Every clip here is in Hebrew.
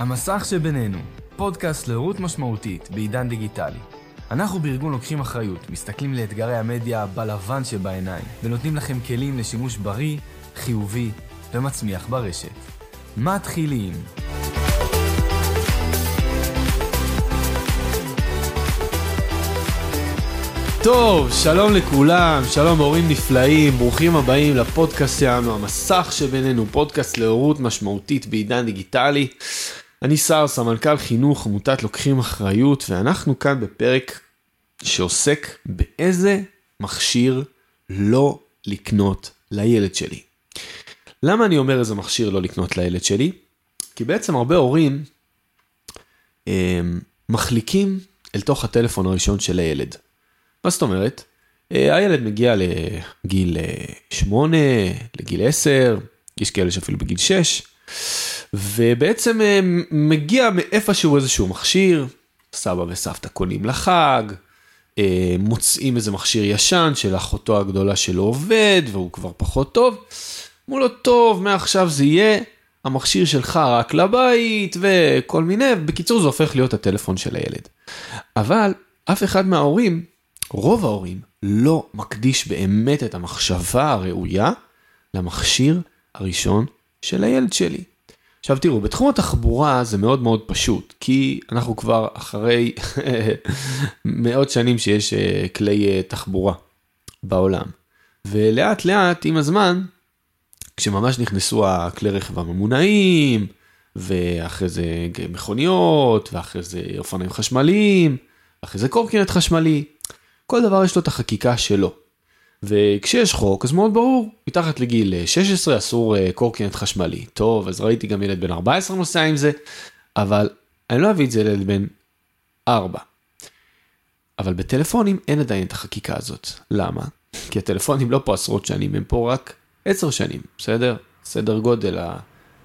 המסך שבינינו, פודקאסט להורות משמעותית בעידן דיגיטלי. אנחנו בארגון לוקחים אחריות, מסתכלים לאתגרי המדיה בלבן שבעיניים, ונותנים לכם כלים לשימוש בריא, חיובי ומצמיח ברשת. מתחילים. טוב, שלום לכולם, שלום הורים נפלאים, ברוכים הבאים לפודקאסט שלנו, המסך שבינינו, פודקאסט להורות משמעותית בעידן דיגיטלי. אני שר, סמנכ"ל חינוך, עמותת לוקחים אחריות, ואנחנו כאן בפרק שעוסק באיזה מכשיר לא לקנות לילד שלי. למה אני אומר איזה מכשיר לא לקנות לילד שלי? כי בעצם הרבה הורים אה, מחליקים אל תוך הטלפון הראשון של הילד. מה זאת אומרת? אה, הילד מגיע לגיל 8, אה, לגיל 10, יש כאלה שאפילו בגיל 6, ובעצם אה, מגיע מאיפשהו איזשהו מכשיר, סבא וסבתא קונים לחג, מוצאים איזה מכשיר ישן של אחותו הגדולה שלו עובד והוא כבר פחות טוב. אמרו לו, טוב, מעכשיו זה יהיה המכשיר שלך רק לבית וכל מיני, בקיצור זה הופך להיות הטלפון של הילד. אבל אף אחד מההורים רוב ההורים לא מקדיש באמת את המחשבה הראויה למכשיר הראשון של הילד שלי. עכשיו תראו, בתחום התחבורה זה מאוד מאוד פשוט, כי אנחנו כבר אחרי מאות שנים שיש אה, כלי אה, תחבורה בעולם. ולאט לאט עם הזמן, כשממש נכנסו הכלי רכב הממונעים, ואחרי זה מכוניות, ואחרי זה אופניים חשמליים, ואחרי זה קורקינט חשמלי, כל דבר יש לו את החקיקה שלו. וכשיש חוק אז מאוד ברור, מתחת לגיל 16 אסור אה, קורקינט חשמלי. טוב, אז ראיתי גם ילד בן 14 נוסע עם זה, אבל אני לא אביא את זה לילד בן 4. אבל בטלפונים אין עדיין את החקיקה הזאת. למה? כי הטלפונים לא פה עשרות שנים, הם פה רק 10 שנים, בסדר? סדר גודל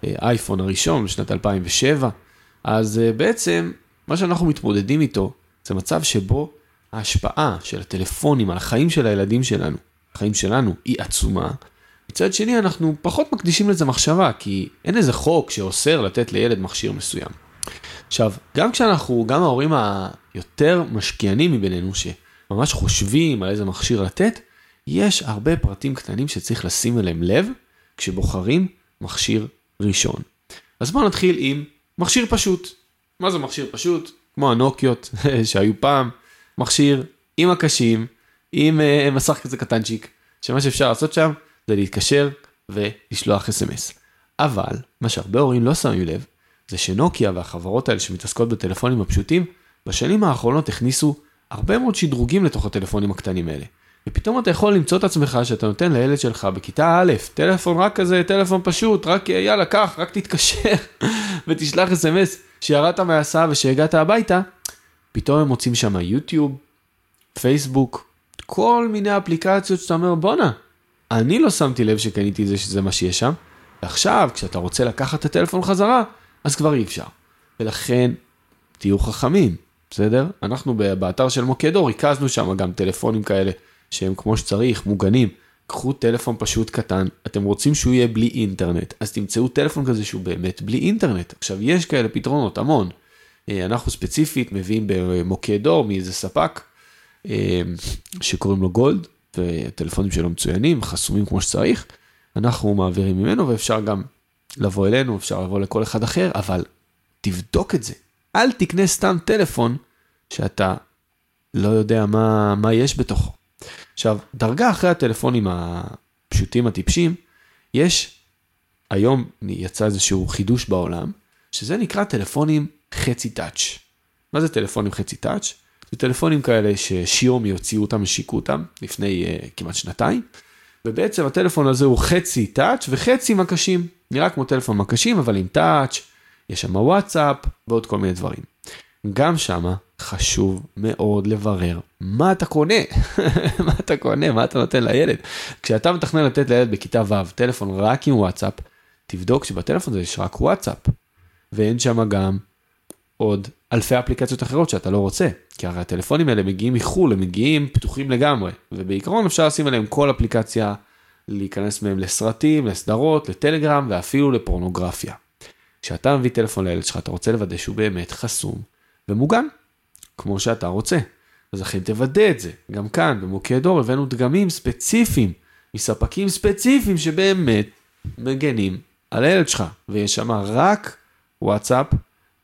האייפון הראשון בשנת 2007. אז אה, בעצם מה שאנחנו מתמודדים איתו זה מצב שבו ההשפעה של הטלפונים על החיים של הילדים שלנו, החיים שלנו, היא עצומה. מצד שני אנחנו פחות מקדישים לזה מחשבה, כי אין איזה חוק שאוסר לתת לילד מכשיר מסוים. עכשיו, גם כשאנחנו, גם ההורים היותר משקיענים מבינינו, שממש חושבים על איזה מכשיר לתת, יש הרבה פרטים קטנים שצריך לשים אליהם לב כשבוחרים מכשיר ראשון. אז בואו נתחיל עם מכשיר פשוט. מה זה מכשיר פשוט? כמו הנוקיות שהיו פעם, מכשיר עם הקשים, עם uh, מסך כזה קטנצ'יק, שמה שאפשר לעשות שם זה להתקשר ולשלוח אס.אם.אס. אבל מה שהרבה הורים לא שמים לב, זה שנוקיה והחברות האלה שמתעסקות בטלפונים הפשוטים, בשנים האחרונות הכניסו הרבה מאוד שדרוגים לתוך הטלפונים הקטנים האלה. ופתאום אתה יכול למצוא את עצמך שאתה נותן לילד שלך בכיתה א', טלפון רק כזה, טלפון פשוט, רק יאללה קח, רק תתקשר ותשלח אס.אם.אס שירדת מההסעה ושהגעת הביתה, פתאום הם מוצאים שם יוטיוב, פייסבוק, כל מיני אפליקציות שאתה אומר בואנה, אני לא שמתי לב שקניתי את זה שזה מה שיש שם, ועכשיו כשאתה רוצה לקחת את הטלפון חזרה, אז כבר אי אפשר. ולכן תהיו חכמים, בסדר? אנחנו באתר של מוקדו ריכזנו שם גם טלפונים כאלה שהם כמו שצריך, מוגנים. קחו טלפון פשוט קטן, אתם רוצים שהוא יהיה בלי אינטרנט, אז תמצאו טלפון כזה שהוא באמת בלי אינטרנט. עכשיו יש כאלה פתרונות, המון. אה, אנחנו ספציפית מביאים במוקד אור מאיזה ספק אה, שקוראים לו גולד, וטלפונים שלו מצוינים, חסומים כמו שצריך, אנחנו מעבירים ממנו ואפשר גם לבוא אלינו, אפשר לבוא לכל אחד אחר, אבל תבדוק את זה. אל תקנה סתם טלפון שאתה לא יודע מה, מה יש בתוכו. עכשיו, דרגה אחרי הטלפונים הפשוטים הטיפשים, יש, היום יצא איזשהו חידוש בעולם, שזה נקרא טלפונים חצי טאץ'. מה זה טלפונים חצי טאץ'? זה טלפונים כאלה ששיומי הוציאו אותם, השיקו אותם לפני uh, כמעט שנתיים, ובעצם הטלפון הזה הוא חצי טאץ' וחצי מקשים. נראה כמו טלפון מקשים אבל עם טאץ', יש שם וואטסאפ ועוד כל מיני דברים. גם שמה חשוב מאוד לברר מה אתה קונה, מה אתה קונה, מה אתה נותן לילד. כשאתה מתכנן לתת לילד בכיתה ו' טלפון רק עם וואטסאפ, תבדוק שבטלפון הזה יש רק וואטסאפ, ואין שם גם עוד אלפי אפליקציות אחרות שאתה לא רוצה, כי הרי הטלפונים האלה מגיעים מחו"ל, הם מגיעים פתוחים לגמרי, ובעיקרון אפשר לשים עליהם כל אפליקציה, להיכנס מהם לסרטים, לסדרות, לטלגרם ואפילו לפורנוגרפיה. כשאתה מביא טלפון לילד שלך, אתה רוצה לוודא שהוא באמת חסום ומוגן, כמו שאתה רוצה. אז לכן תוודא את זה. גם כאן, במוקד אור, הבאנו דגמים ספציפיים, מספקים ספציפיים שבאמת מגנים על הילד שלך, ויש שם רק וואטסאפ,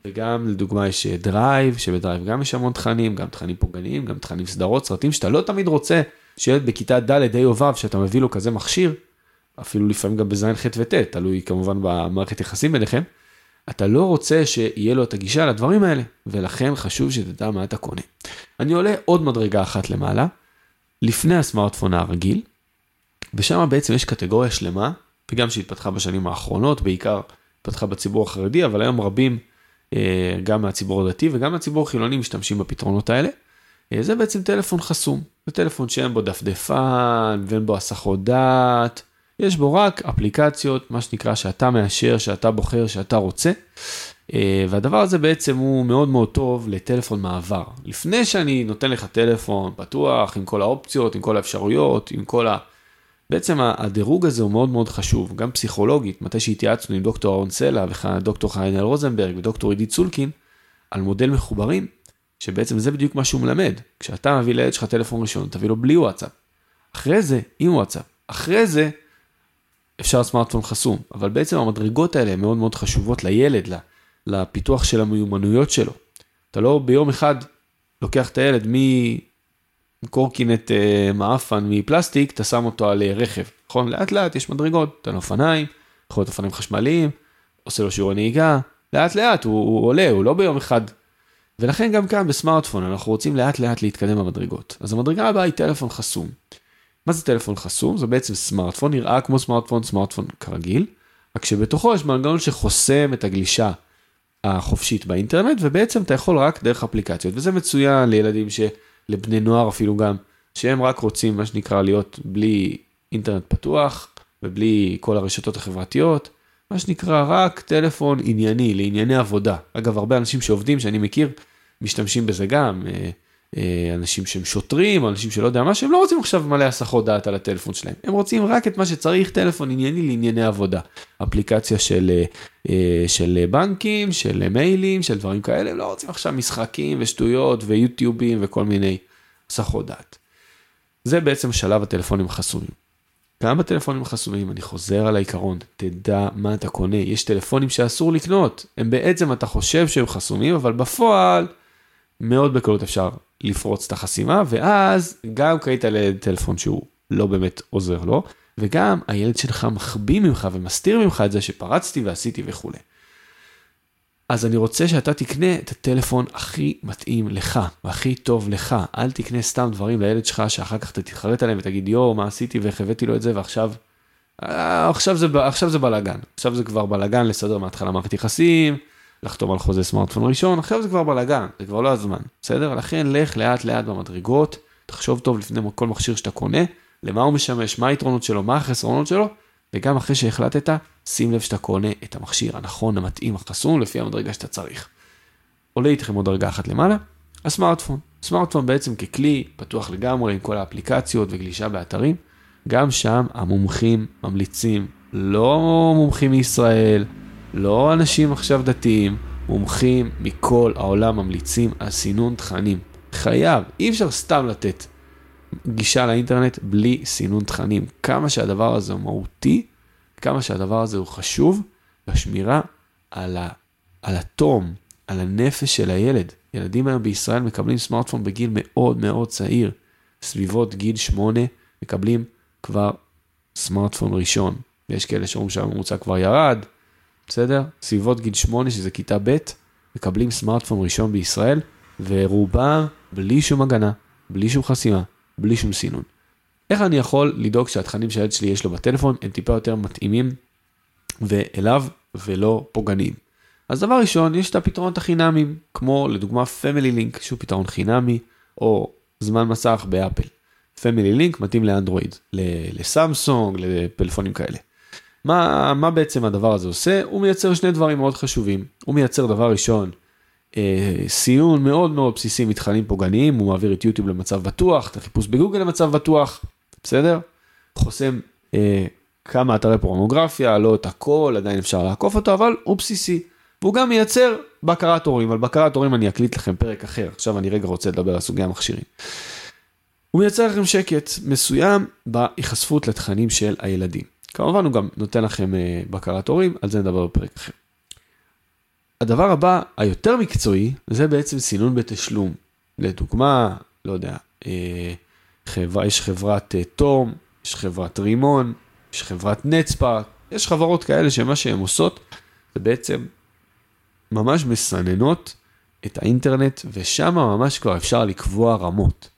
וגם לדוגמה יש Drive, שב Drive גם יש המון תכנים, גם תכנים פוגעניים, גם תכנים סדרות, סרטים, שאתה לא תמיד רוצה שילד בכיתה ד', ה' או ו', שאתה מביא לו כזה מכשיר, אפילו לפעמים גם בז', ח' וט', תלוי כמובן במערכת יחסים ביניכם, אתה לא רוצה שיהיה לו את הגישה לדברים האלה, ולכן חשוב שתדע מה אתה קונה. אני עולה עוד מדרגה אחת למעלה, לפני הסמארטפון הרגיל, ושם בעצם יש קטגוריה שלמה, וגם שהתפתחה בשנים האחרונות, בעיקר התפתחה בציבור החרדי, אבל היום רבים, אה, גם מהציבור הדתי וגם מהציבור החילוני משתמשים בפתרונות האלה. אה, זה בעצם טלפון חסום, זה טלפון שאין בו דפדפן ואין בו הסחות דעת, יש בו רק אפליקציות, מה שנקרא שאתה מאשר, שאתה בוחר, שאתה רוצה. אה, והדבר הזה בעצם הוא מאוד מאוד טוב לטלפון מעבר. לפני שאני נותן לך טלפון פתוח עם כל האופציות, עם כל האפשרויות, עם כל ה... בעצם הדירוג הזה הוא מאוד מאוד חשוב, גם פסיכולוגית, מתי שהתייעצנו עם דוקטור אהרון סלע ודוקטור חיינל רוזנברג ודוקטור עידית סולקין, על מודל מחוברים, שבעצם זה בדיוק מה שהוא מלמד. כשאתה מביא לילד שלך טלפון ראשון, תביא לו בלי וואטסאפ. אחרי זה, עם וואטסאפ. אחרי זה, אפשר סמארטפון חסום, אבל בעצם המדרגות האלה מאוד מאוד חשובות לילד, לפיתוח של המיומנויות שלו. אתה לא ביום אחד לוקח את הילד מקורקינט אה, מעפן מפלסטיק, אתה שם אותו על אה, רכב, נכון? לאט לאט יש מדרגות, אתה אופניים, יכול להיות אופניים חשמליים, עושה לו שיעורי נהיגה, לאט לאט הוא, הוא עולה, הוא לא ביום אחד. ולכן גם כאן בסמארטפון אנחנו רוצים לאט לאט להתקדם במדרגות. אז המדרגה הבאה היא טלפון חסום. מה זה טלפון חסום? זה בעצם סמארטפון, נראה כמו סמארטפון, סמארטפון כרגיל, רק שבתוכו יש מנגנון שחוסם את הגלישה החופשית באינטרנט, ובעצם אתה יכול רק דרך אפליקציות, וזה מצוין לילדים, ש... לבני נוער אפילו גם, שהם רק רוצים מה שנקרא להיות בלי אינטרנט פתוח, ובלי כל הרשתות החברתיות, מה שנקרא רק טלפון ענייני, לענייני עבודה. אגב, הרבה אנשים שעובדים, שאני מכיר, משתמשים בזה גם. אה, אנשים שהם שוטרים, אנשים שלא יודע מה, שהם לא רוצים עכשיו מלא הסחות דעת על הטלפון שלהם. הם רוצים רק את מה שצריך, טלפון ענייני לענייני עבודה. אפליקציה של, אה, אה, של בנקים, של מיילים, של דברים כאלה, הם לא רוצים עכשיו משחקים ושטויות ויוטיובים וכל מיני הסחות דעת. זה בעצם שלב הטלפונים החסומים. גם בטלפונים החסומים, אני חוזר על העיקרון, תדע מה אתה קונה. יש טלפונים שאסור לקנות, הם בעצם, אתה חושב שהם חסומים, אבל בפועל, מאוד בקלות אפשר לפרוץ את החסימה, ואז גם קראת לטלפון שהוא לא באמת עוזר לו, וגם הילד שלך מחביא ממך ומסתיר ממך את זה שפרצתי ועשיתי וכולי. אז אני רוצה שאתה תקנה את הטלפון הכי מתאים לך, והכי טוב לך. אל תקנה סתם דברים לילד שלך שאחר כך אתה תתחרט עליהם ותגיד יואו מה עשיתי ואיך הבאתי לו את זה ועכשיו אה, עכשיו זה, עכשיו זה בלאגן. עכשיו זה כבר בלאגן לסדר מההתחלה מערכת יחסים, לחתום על חוזה סמארטפון ראשון, עכשיו זה כבר בלאגן, זה כבר לא הזמן, בסדר? לכן לך לאט לאט במדרגות, תחשוב טוב לפני כל מכשיר שאתה קונה, למה הוא משמש, מה היתרונות שלו, מה החסרונות שלו, וגם אחרי שהחלטת, שים לב שאתה קונה את המכשיר הנכון, המתאים, החסום, לפי המדרגה שאתה צריך. עולה איתכם עוד דרגה אחת למעלה, הסמארטפון. סמארטפון בעצם ככלי פתוח לגמרי עם כל האפליקציות וגלישה באתרים, גם שם המומחים ממליצים, לא מומחים מישראל, לא אנשים עכשיו דתיים, מומחים מכל העולם ממליצים על סינון תכנים. חייב, אי אפשר סתם לתת גישה לאינטרנט בלי סינון תכנים. כמה שהדבר הזה הוא מהותי, כמה שהדבר הזה הוא חשוב, בשמירה על, ה, על התום, על הנפש של הילד. ילדים היום בישראל מקבלים סמארטפון בגיל מאוד מאוד צעיר. סביבות גיל שמונה מקבלים כבר סמארטפון ראשון. ויש כאלה שאומרים שהממוצע כבר ירד, בסדר? סביבות גיל 8, שזה כיתה ב', מקבלים סמארטפון ראשון בישראל, ורובם בלי שום הגנה, בלי שום חסימה, בלי שום סינון. איך אני יכול לדאוג שהתכנים שהילד שלי יש לו בטלפון הם טיפה יותר מתאימים ואליו ולא פוגעניים? אז דבר ראשון, יש את הפתרונות החינמיים, כמו לדוגמה Family Link, שהוא פתרון חינמי, או זמן מסך באפל. Family Link מתאים לאנדרואיד, לסמסונג, לפלאפונים כאלה. מה, מה בעצם הדבר הזה עושה? הוא מייצר שני דברים מאוד חשובים. הוא מייצר דבר ראשון, אה, סיון מאוד מאוד בסיסי מתכנים פוגעניים, הוא מעביר את יוטיוב למצב בטוח, את החיפוש בגוגל למצב בטוח, בסדר? חוסם אה, כמה אתרי פורנוגרפיה, לא את הכל, עדיין אפשר לעקוף אותו, אבל הוא בסיסי. והוא גם מייצר בקרת הורים, על בקרת הורים אני אקליט לכם פרק אחר, עכשיו אני רגע רוצה לדבר על סוגי המכשירים. הוא מייצר לכם שקט מסוים בהיחשפות לתכנים של הילדים. כמובן הוא גם נותן לכם אה, בקרת הורים, על זה נדבר בפרק אחר. הדבר הבא, היותר מקצועי, זה בעצם סינון בתשלום. לדוגמה, לא יודע, אה, חברה, יש חברת אה, תום, יש חברת רימון, יש חברת נטספארק, יש חברות כאלה שמה שהן עושות זה בעצם ממש מסננות את האינטרנט, ושם ממש כבר אפשר לקבוע רמות.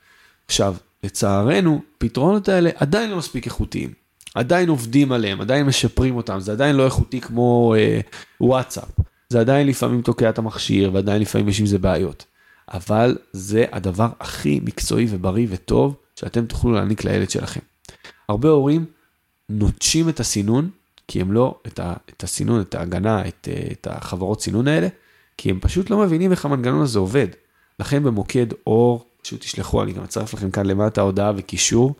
עכשיו, לצערנו, פתרונות האלה עדיין לא מספיק איכותיים. עדיין עובדים עליהם, עדיין משפרים אותם, זה עדיין לא איכותי כמו אה, וואטסאפ. זה עדיין לפעמים תוקע את המכשיר, ועדיין לפעמים יש עם זה בעיות. אבל זה הדבר הכי מקצועי ובריא וטוב שאתם תוכלו להעניק לילד שלכם. הרבה הורים נוטשים את הסינון, כי הם לא, את, ה, את הסינון, את ההגנה, את, את החברות סינון האלה, כי הם פשוט לא מבינים איך המנגנון הזה עובד. לכן במוקד אור, פשוט תשלחו, אני גם אצרף לכם כאן למטה הודעה וקישור.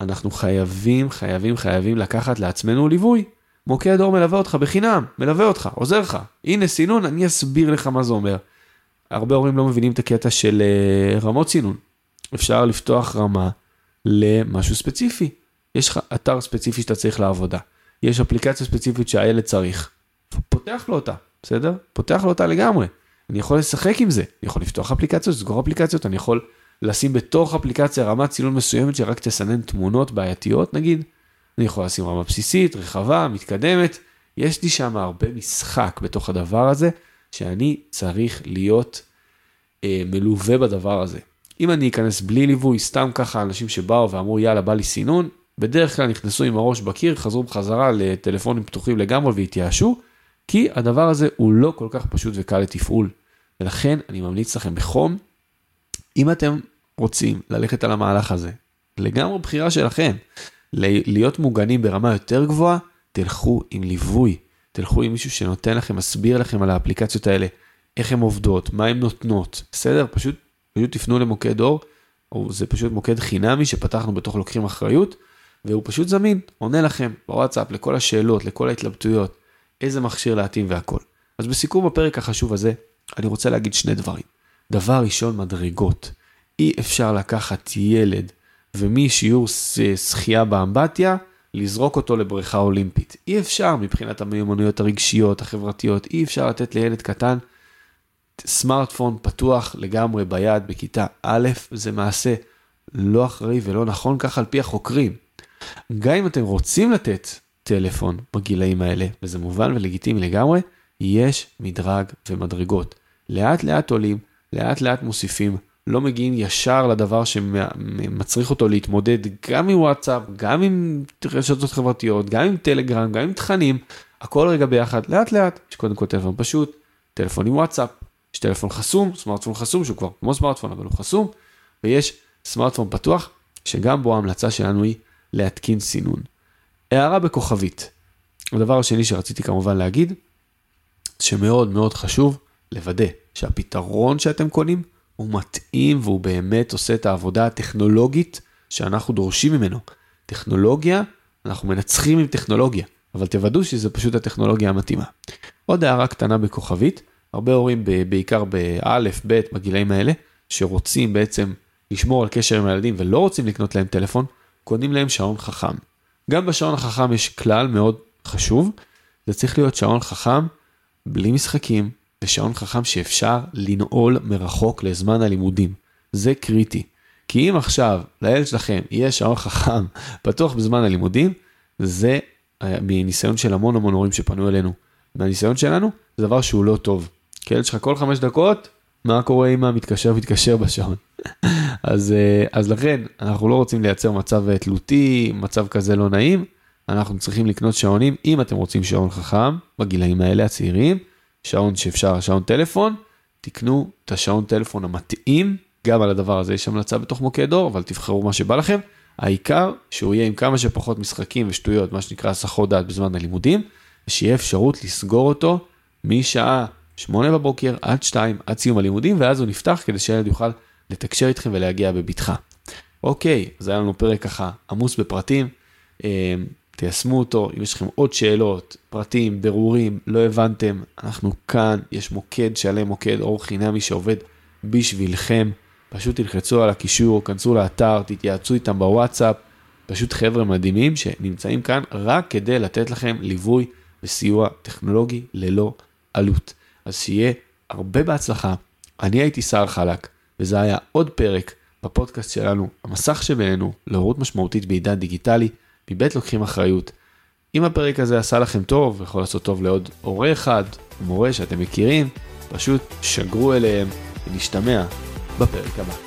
אנחנו חייבים, חייבים, חייבים לקחת לעצמנו ליווי. מוקד אור מלווה אותך בחינם, מלווה אותך, עוזר לך. הנה סינון, אני אסביר לך מה זה אומר. הרבה הורים לא מבינים את הקטע של אה, רמות סינון. אפשר לפתוח רמה למשהו ספציפי. יש לך אתר ספציפי שאתה צריך לעבודה. יש אפליקציה ספציפית שהילד צריך. פותח לו אותה, בסדר? פותח לו אותה לגמרי. אני יכול לשחק עם זה, אני יכול לפתוח אפליקציות, לסגור אפליקציות, אני יכול לשים בתוך אפליקציה רמת צילון מסוימת שרק תסנן תמונות בעייתיות נגיד. אני יכול לשים רמה בסיסית, רחבה, מתקדמת. יש לי שם הרבה משחק בתוך הדבר הזה, שאני צריך להיות אה, מלווה בדבר הזה. אם אני אכנס בלי ליווי, סתם ככה אנשים שבאו ואמרו יאללה בא לי סינון, בדרך כלל נכנסו עם הראש בקיר, חזרו בחזרה לטלפונים פתוחים לגמרי והתייאשו, כי הדבר הזה הוא לא כל כך פשוט וקל לתפעול. ולכן אני ממליץ לכם בחום, אם אתם רוצים ללכת על המהלך הזה, לגמרי בחירה שלכם, להיות מוגנים ברמה יותר גבוהה, תלכו עם ליווי, תלכו עם מישהו שנותן לכם, מסביר לכם על האפליקציות האלה, איך הן עובדות, מה הן נותנות, בסדר? פשוט, פשוט תפנו למוקד אור, או זה פשוט מוקד חינמי שפתחנו בתוך לוקחים אחריות, והוא פשוט זמין, עונה לכם בוואטסאפ לכל השאלות, לכל ההתלבטויות, איזה מכשיר להתאים והכל. אז בסיכום הפרק החשוב הזה, אני רוצה להגיד שני דברים. דבר ראשון, מדרגות. אי אפשר לקחת ילד ומשיעור שחייה באמבטיה, לזרוק אותו לבריכה אולימפית. אי אפשר מבחינת המיומנויות הרגשיות, החברתיות, אי אפשר לתת לילד קטן סמארטפון פתוח לגמרי ביד בכיתה א', זה מעשה לא אחראי ולא נכון ככה על פי החוקרים. גם אם אתם רוצים לתת טלפון בגילאים האלה, וזה מובן ולגיטימי לגמרי, יש מדרג ומדרגות. לאט לאט עולים, לאט לאט מוסיפים, לא מגיעים ישר לדבר שמצריך אותו להתמודד גם עם וואטסאפ, גם עם רשתות חברתיות, גם עם טלגרם, גם עם תכנים, הכל רגע ביחד, לאט לאט. יש קודם כל טלפון פשוט, טלפון עם וואטסאפ, יש טלפון חסום, סמארטפון חסום שהוא כבר כמו סמארטפון אבל הוא חסום, ויש סמארטפון פתוח, שגם בו ההמלצה שלנו היא להתקין סינון. הערה בכוכבית. הדבר השני שרציתי כמובן להגיד, שמאוד מאוד חשוב לוודא שהפתרון שאתם קונים הוא מתאים והוא באמת עושה את העבודה הטכנולוגית שאנחנו דורשים ממנו. טכנולוגיה, אנחנו מנצחים עם טכנולוגיה, אבל תוודאו שזה פשוט הטכנולוגיה המתאימה. עוד הערה קטנה בכוכבית, הרבה הורים בעיקר באלף, בית, בגילאים האלה, שרוצים בעצם לשמור על קשר עם הילדים ולא רוצים לקנות להם טלפון, קונים להם שעון חכם. גם בשעון החכם יש כלל מאוד חשוב, זה צריך להיות שעון חכם בלי משחקים, ושעון חכם שאפשר לנעול מרחוק לזמן הלימודים. זה קריטי. כי אם עכשיו לילד שלכם יהיה שעון חכם פתוח בזמן הלימודים, זה אה, מניסיון של המון המון הורים שפנו אלינו. מהניסיון שלנו, זה דבר שהוא לא טוב. כי ילד שלך כל חמש דקות, מה קורה אם המתקשר מתקשר בשעון? אז, אה, אז לכן, אנחנו לא רוצים לייצר מצב אה, תלותי, מצב כזה לא נעים. אנחנו צריכים לקנות שעונים, אם אתם רוצים שעון חכם, בגילאים האלה הצעירים, שעון שאפשר, שעון טלפון, תקנו את השעון טלפון המתאים, גם על הדבר הזה יש המלצה בתוך מוקד אור, אבל תבחרו מה שבא לכם. העיקר שהוא יהיה עם כמה שפחות משחקים ושטויות, מה שנקרא הסחות דעת בזמן הלימודים, ושיהיה אפשרות לסגור אותו משעה 8 בבוקר עד 2, עד סיום הלימודים, ואז הוא נפתח כדי שהילד יוכל לתקשר איתכם ולהגיע בבטחה. אוקיי, אז היה לנו פרק ככה עמוס בפרטים. תיישמו אותו, אם יש לכם עוד שאלות, פרטים, ברורים, לא הבנתם, אנחנו כאן, יש מוקד שלם, מוקד אור חינמי שעובד בשבילכם. פשוט תלחצו על הקישור, כנסו לאתר, תתייעצו איתם בוואטסאפ, פשוט חבר'ה מדהימים שנמצאים כאן רק כדי לתת לכם ליווי וסיוע טכנולוגי ללא עלות. אז שיהיה הרבה בהצלחה. אני הייתי שר חלק, וזה היה עוד פרק בפודקאסט שלנו, המסך שבינינו, להורות משמעותית בעידן דיגיטלי, מבית לוקחים אחריות. אם הפרק הזה עשה לכם טוב, יכול לעשות טוב לעוד הורה אחד, מורה שאתם מכירים, פשוט שגרו אליהם ונשתמע בפרק הבא.